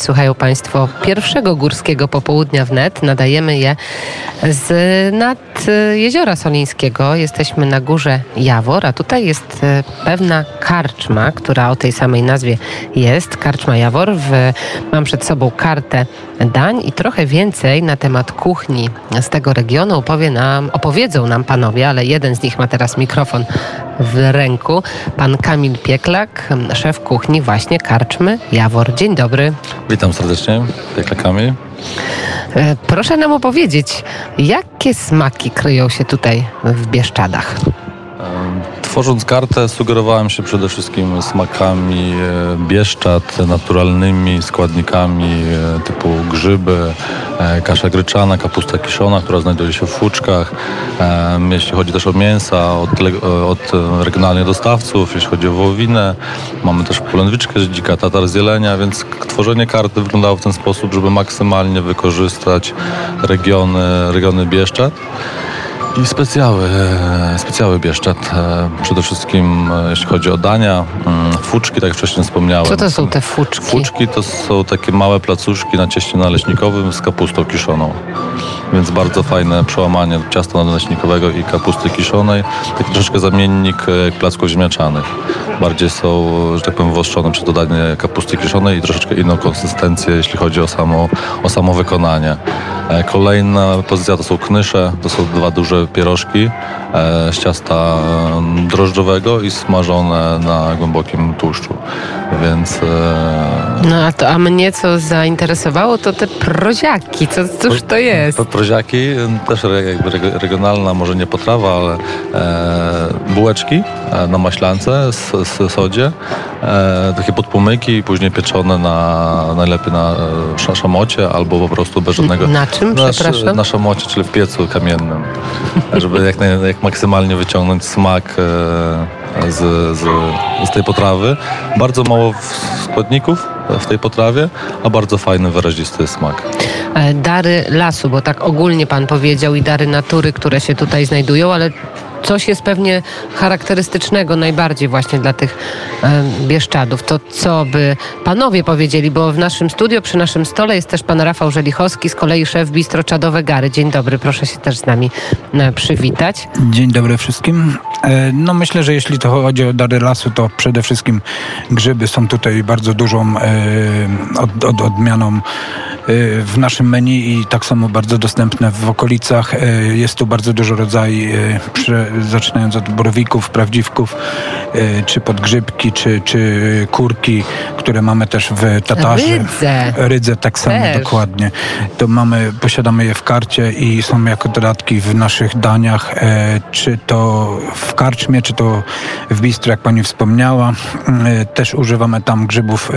Słuchają Państwo pierwszego górskiego popołudnia wnet. Nadajemy je z nad e, jeziora Solińskiego. Jesteśmy na górze Jawor, a tutaj jest e, pewna karczma, która o tej samej nazwie jest. Karczma Jawor. W, mam przed sobą kartę dań i trochę więcej na temat kuchni z tego regionu opowie nam, opowiedzą nam panowie, ale jeden z nich ma teraz mikrofon w ręku. Pan Kamil Pieklak, szef kuchni właśnie karczmy Jawor. Dzień dobry. Witam serdecznie, Pieklak Kamil. E, Proszę nam opowiedzieć, jakie smaki kryją się tutaj w Bieszczadach? Tworząc kartę sugerowałem się przede wszystkim smakami e, Bieszczad, naturalnymi składnikami e, typu grzyby, e, kasza gryczana, kapusta kiszona, która znajduje się w fuczkach. Jeśli chodzi też o mięsa, od, od regionalnych dostawców, jeśli chodzi o wołowinę, mamy też polędwiczkę z dzika, tatar z jelenia, więc tworzenie karty wyglądało w ten sposób, żeby maksymalnie wykorzystać regiony, regiony Bieszczad. I specjały, e, specjały Bieszczad. e, Przede wszystkim e, jeśli chodzi o dania, mm, fuczki, tak jak wcześniej wspomniałem. Co to są te fuczki? Fuczki to są takie małe placuszki na cieście naleśnikowym z kapustą kiszoną. Więc bardzo fajne przełamanie ciasta naleśnikowego i kapusty kiszonej. Taki troszeczkę zamiennik e, placków ziemniaczanych. Bardziej są, że tak powiem, wostrzone przy dodaniu kapusty kiszonej i troszeczkę inną konsystencję, jeśli chodzi o samo, o samo wykonanie. E, Kolejna pozycja to są knysze. To są dwa duże pierożki e, z ciasta e, drożdżowego i smażone na głębokim tłuszczu. Więc e, No a, to, a mnie co zainteresowało, to te proziaki. Co, cóż to jest? To proziaki, też jakby reg- regionalna, może nie potrawa, ale e, bułeczki e, na maślance z, z sodzie, e, takie podpłomyki później pieczone na, najlepiej na e, sz- szamocie albo po prostu bez żadnego... Na czym, na, przepraszam? Na szamocie, czyli w piecu kamiennym, żeby jak, jak maksymalnie wyciągnąć smak e, z, z, z tej potrawy. Bardzo mało składników w tej potrawie, a bardzo fajny, wyrazisty smak. E, Dary lasu, bo tak ogólnie pan powiedział, i dary natury, które się tutaj znajdują, ale coś jest pewnie charakterystycznego najbardziej właśnie dla tych Bieszczadów. To co by panowie powiedzieli, bo w naszym studio, przy naszym stole jest też pan Rafał Żelichowski, z kolei szef Bistro Czadowe Gary. Dzień dobry, proszę się też z nami e, przywitać. Dzień dobry wszystkim. E, No myślę, że jeśli to chodzi o dary lasu, to przede wszystkim grzyby są tutaj bardzo dużą e, od, od, odmianą w naszym menu i tak samo bardzo dostępne w okolicach. E, Jest tu bardzo dużo rodzajów, przy- zaczynając od borowików, prawdziwków, czy podgrzybki, czy, czy kurki, które mamy też w Tatarze. Rydze. Rydze tak samo, Też. dokładnie. To mamy, posiadamy je w karcie i są jako dodatki w naszych daniach, czy to w karczmie, czy to w bistro, jak pani wspomniała. Też używamy tam grzybów,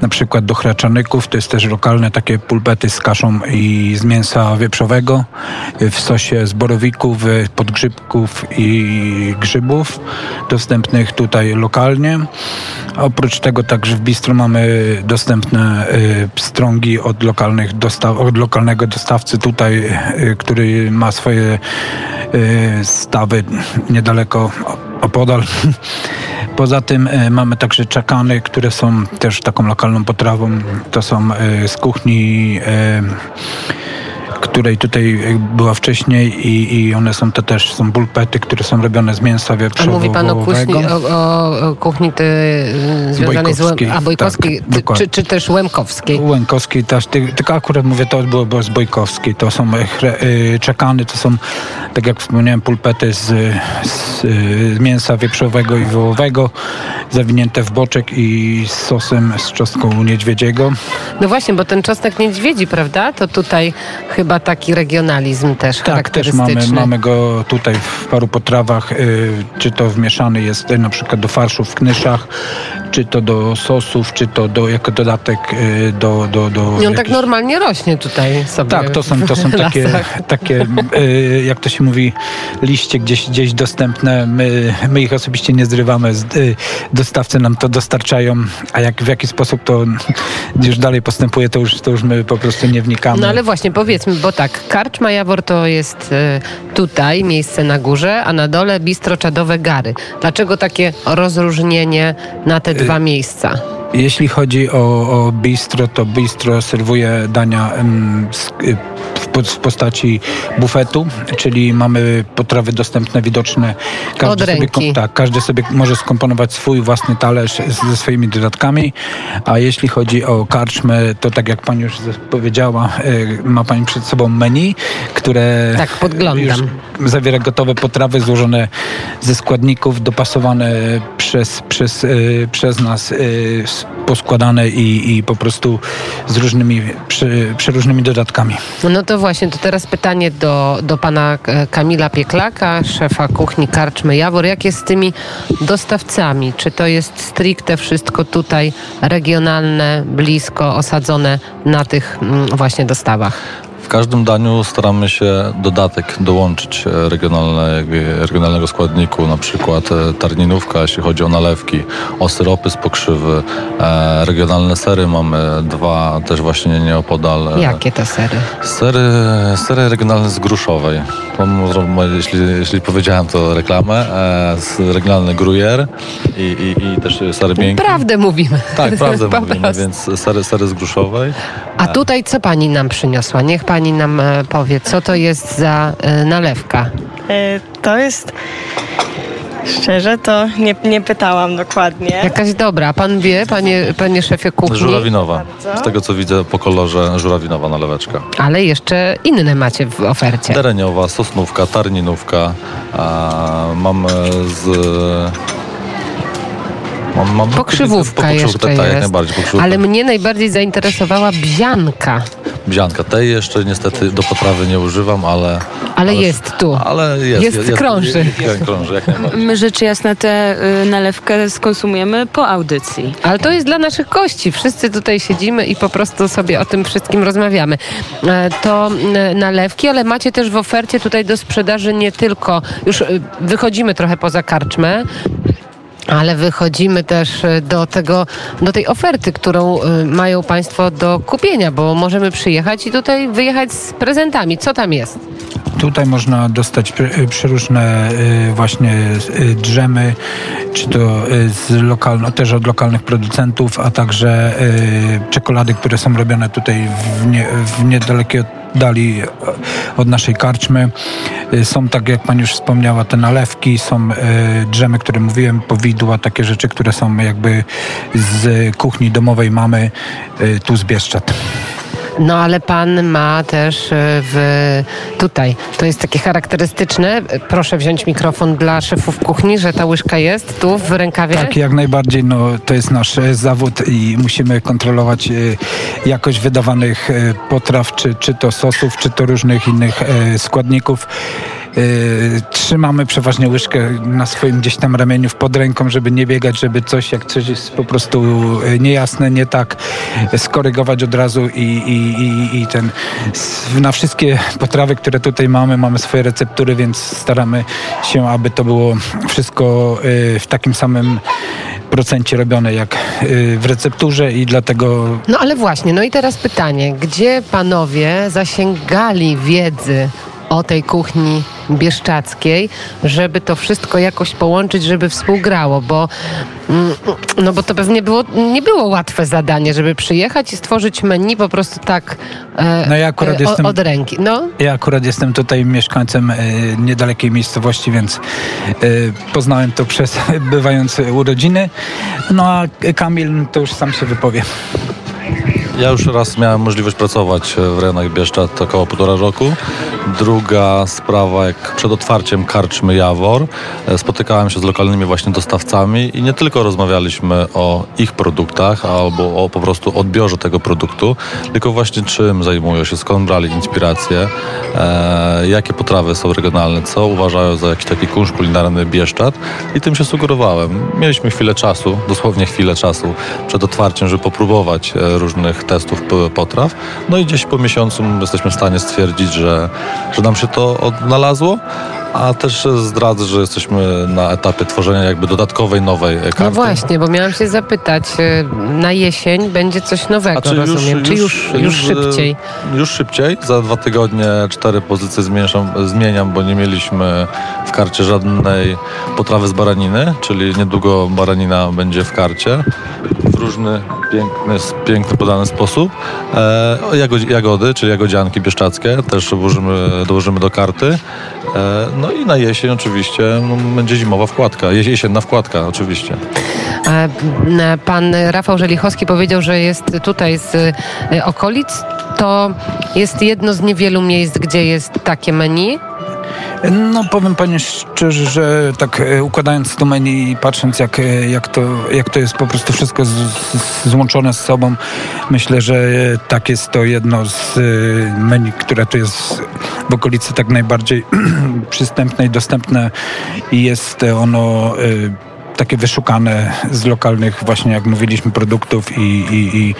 na przykład do hraczanyków, to jest też lokalne takie pulpety z kaszą i z mięsa wieprzowego, w sosie z borowików, podgrzybków i grzybów, dostępnych tutaj lokalnie. Oprócz tego także w bistro mamy dostępne y, strągi od, lokalnych dostaw, od lokalnego dostawcy tutaj, y, który ma swoje y, stawy niedaleko opodal. Poza tym y, mamy także czakany, które są też taką lokalną potrawą. To są y, z kuchni y, której tutaj była wcześniej i, i one są to też są bulpety, które są robione z mięsa wieprzowego. mówi pan o kuchni, o, o, o kuchni ty, związanej z Bojkowskiej, a Bojkowskiej, tak, ty, czy, czy też Łemkowskiej. Łękowskiej też, ty, tylko akurat mówię, to było, było z Bojkowskiej, to są e, czekany, to są, tak jak wspomniałem, pulpety z, z y, mięsa wieprzowego i wołowego, zawinięte w boczek i z sosem z czosnką niedźwiedziego. No właśnie, bo ten czosnek niedźwiedzi, prawda? To tutaj chyba taki regionalizm też Tak, też mamy, mamy go tutaj w paru potrawach, y, czy to wmieszany jest y, na przykład do farszu w knyszach, czy to do sosów, czy to do, jako dodatek y, do... do, do I on tak normalnie rośnie tutaj sobie. Tak, to są, to są takie, lasach. takie y, jak to się mówi, liście gdzieś, gdzieś dostępne. My, my ich osobiście nie zrywamy. Y, Dostawcy nam to dostarczają, a jak w jaki sposób to już dalej postępuje, to już, to już my po prostu nie wnikamy. No ale właśnie, powiedzmy, bo tak, Karczma Jawor to jest tutaj, miejsce na górze, a na dole Bistro Czadowe Gary. Dlaczego takie rozróżnienie na te dwa miejsca? Jeśli chodzi o, o bistro, to bistro serwuje dania y, w, po- w postaci bufetu, czyli mamy potrawy dostępne, widoczne. Od sobie, ręki. tak, każdy sobie może skomponować swój własny talerz ze swoimi dodatkami. A jeśli chodzi o karczmę, to tak jak pani już powiedziała, y, ma pani przed sobą menu, które Tak, podglądam. już zawiera gotowe potrawy złożone ze składników, dopasowane przez, przez, y, przez nas, poskładane i, i po prostu z różnymi, przy, przeróżnymi dodatkami. No to właśnie, to teraz pytanie do, do pana e, Kamila Pieklaka, szefa kuchni Karczmy Jawor. Jak jest z tymi dostawcami? Czy to jest stricte wszystko tutaj regionalne, blisko, osadzone na tych mm, właśnie dostawach? W każdym daniu staramy się dodatek dołączyć e, regionalne, regionalnego składniku, na przykład e, tarninówka, jeśli chodzi o nalewki, o syropy z pokrzywy, e, regionalne sery mamy dwa też właśnie nieopodal. Jakie to sery? Sery, sery regionalne z Gruszowej. Jeśli, jeśli powiedziałem to reklamę, z regionalny gruyère i, i, i też sery miękkie. Prawdę mówimy. Tak, prawdę Po mówimy, prostu. więc sery, sery z Gruszowej. A tutaj co pani nam przyniosła? Niech pani nam e, powie, co to jest za e, nalewka? E, To jest. Szczerze to nie, nie pytałam dokładnie. Jakaś dobra. Pan wie, panie, panie szefie kuchni? Żurawinowa. Bardzo. Z tego co widzę po kolorze żurawinowa naleweczka. Ale jeszcze inne macie w ofercie. Tereniowa, sosnówka, tarninówka. A, mamy z... Mam, mam Pokrzywówka pokrzywówkę, jeszcze tak, jak jest. najbardziej pokrzywówka. Ale mnie najbardziej zainteresowała bzianka. Bzianka. Tej jeszcze niestety do potrawy nie używam, ale... Ale jest tu. Ale jest. Jest, krąży. Jest, jest, krąży, jak. My rzecz jasna tę y, nalewkę skonsumujemy po audycji. Ale to jest dla naszych gości. Wszyscy tutaj siedzimy i po prostu sobie o tym wszystkim rozmawiamy. E, To e, nalewki, ale macie też w ofercie tutaj do sprzedaży nie tylko, już e, wychodzimy trochę poza karczmę, ale wychodzimy też e, do tego, do tej oferty, którą e, mają Państwo do kupienia, bo możemy przyjechać i tutaj wyjechać z prezentami. Co tam jest? Tutaj można dostać prze- przeróżne y, właśnie y, drzemy, czy to y, z lokalno, też od lokalnych producentów, a także y, czekolady, które są robione tutaj w, nie, w niedalekiej oddali od naszej karczmy. Y, Są, tak jak Pani już wspomniała, te nalewki, są y, drzemy, które mówiłem, powidła, takie rzeczy, które są jakby z kuchni domowej mamy y, tu z Bieszczad. No ale pan ma też e, w tutaj, to jest takie charakterystyczne. Proszę wziąć mikrofon dla szefów kuchni, że ta łyżka jest tu w rękawie. Tak, jak najbardziej. No, to jest nasz e, zawód i musimy kontrolować e, jakość wydawanych potraw, czy, czy to sosów, czy to różnych innych składników. E, Trzymamy przeważnie łyżkę na swoim gdzieś tam ramieniu pod ręką, żeby nie biegać, żeby coś, jak coś jest po prostu e, niejasne, nie tak, skorygować od razu i, i, i, i ten. Na wszystkie potrawy, które tutaj mamy, mamy swoje receptury, więc staramy się, aby to było wszystko e, w takim samym procencie robione jak y, w recepturze i dlatego No ale właśnie, no i teraz pytanie, gdzie panowie zasięgali wiedzy o tej kuchni bieszczackiej, żeby to wszystko jakoś połączyć, żeby współgrało, bo, mm, no bo to pewnie było, nie było łatwe zadanie, żeby przyjechać i stworzyć menu po prostu tak e, No ja akurat e, jestem- od ręki. No, ja akurat jestem tutaj mieszkańcem y, niedalekiej miejscowości, więc y, poznałem to przez bywające urodziny. No a Kamil to już sam się wypowie. Ja już raz miałem możliwość pracować w rejonach Bieszczad około półtora roku. Druga sprawa, jak przed otwarciem karczmy Jawor, e, spotykałem się z lokalnymi właśnie dostawcami i nie tylko rozmawialiśmy o ich produktach albo o po prostu odbiorze tego produktu, tylko właśnie czym zajmują się, skąd brali inspirację, e, jakie potrawy są regionalne, co uważają za jakiś taki kunsz kulinarny Bieszczad i tym się sugerowałem. Mieliśmy chwilę czasu, dosłownie chwilę czasu przed otwarciem, żeby popróbować e, różnych testów potraw. No i gdzieś po miesiącu jesteśmy w stanie stwierdzić, że, że nam się to odnalazło. A też zdradzę, że jesteśmy na etapie tworzenia jakby dodatkowej, nowej e, karty. No właśnie, bo miałam się zapytać, y, na jesień będzie coś nowego, Znaczy rozumiem, czy już, już, e, szybciej? Już szybciej. Za dwa tygodnie cztery pozycje zmieniam, zmieniam, bo nie mieliśmy w karcie żadnej potrawy z baraniny, czyli niedługo baranina będzie w karcie w różny piękny, piękny podany sposób. E, jagod, jagody, czyli jagodzianki bieszczackie też dołożymy, dołożymy do karty. E, no i na jesień oczywiście no, będzie zimowa wkładka, jes- jesienna wkładka oczywiście. Pan Rafał Żelichowski powiedział, że jest tutaj z y, okolic. To jest jedno z niewielu miejsc, gdzie jest takie menu. No powiem panie szczerze, że tak e, układając to menu i patrząc jak, e, jak, to, jak to jest po prostu wszystko z, z, złączone z sobą, myślę, że e, tak jest to jedno z e, menu, które tu jest w okolicy tak najbardziej przystępne i dostępne i jest ono e, takie wyszukane z lokalnych właśnie jak mówiliśmy produktów i, i, i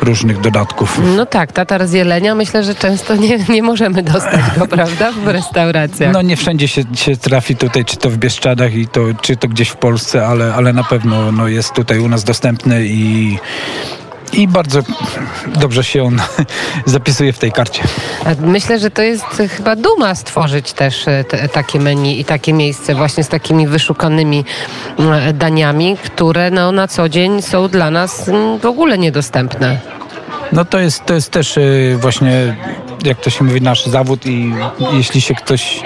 różnych dodatków. No tak, tatar z jelenia myślę, że często nie, nie możemy dostać go, prawda, w restauracjach. No nie wszędzie się, się trafi tutaj, czy to w Bieszczadach, i to, czy to gdzieś w Polsce, ale, ale na pewno no, jest tutaj u nas dostępny i, i bardzo dobrze się on zapisuje w tej karcie. Myślę, że to jest chyba duma stworzyć też y, te, takie menu i takie miejsce właśnie z takimi wyszukanymi y, daniami, które no, na co dzień są dla nas mm, w ogóle niedostępne. No to jest, to jest też y, właśnie, jak to się mówi, nasz zawód i jeśli się ktoś,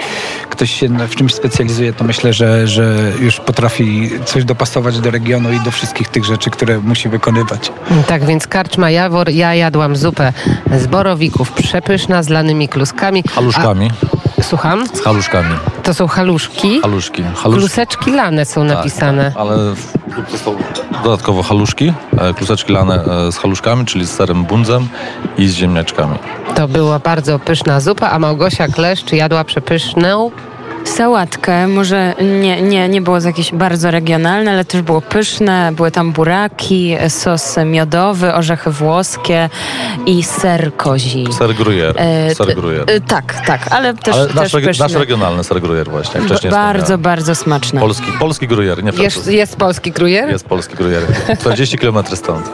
ktoś się w czymś specjalizuje, to myślę, że, że już potrafi coś dopasować do regionu i do wszystkich tych rzeczy, które musi wykonywać. Tak więc karczma Jawor, ja jadłam zupę z borowików, przepyszna z lanymi kluskami. Haluszkami. A, słucham? Z haluszkami. To są haluszki. Haluszki. Haluszki. Kluseczki lane są Tak, napisane. tak, ale to są dodatkowo haluszki, e, kluseczki lane e, z haluszkami, czyli z serem bundzem i z ziemniaczkami. To była bardzo pyszna zupa, a Małgosia Kleszcz jadła przepyszną Sałatkę, może nie, nie, nie było to jakieś bardzo regionalne, ale też było pyszne. Były tam buraki, sos miodowy, orzechy włoskie i ser kozi. Ser gruyere. E, ser gruyere. e, tak, tak, ale też, Ale też nasz, pyszny. nasz regionalny ser gruyere właśnie, wcześniej bardzo, bardzo smaczne. Polski, polski gruyere, nie Jest, francuski. jest polski krujer? Jest polski gruyere. 40 km stąd.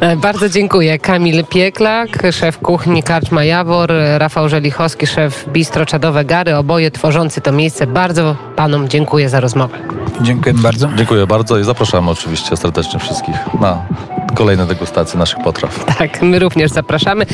E, Bardzo dziękuję. Kamil Pieklak, szef kuchni Karczma Jawor, Rafał Żelichowski, szef Bistro Czadowe Gary, oboje tworzący to miejsce. Bardzo panom dziękuję za rozmowę. Dziękuję bardzo. Dziękuję bardzo i zapraszamy oczywiście serdecznie wszystkich na kolejne degustacje naszych potraw. Tak, my również zapraszamy.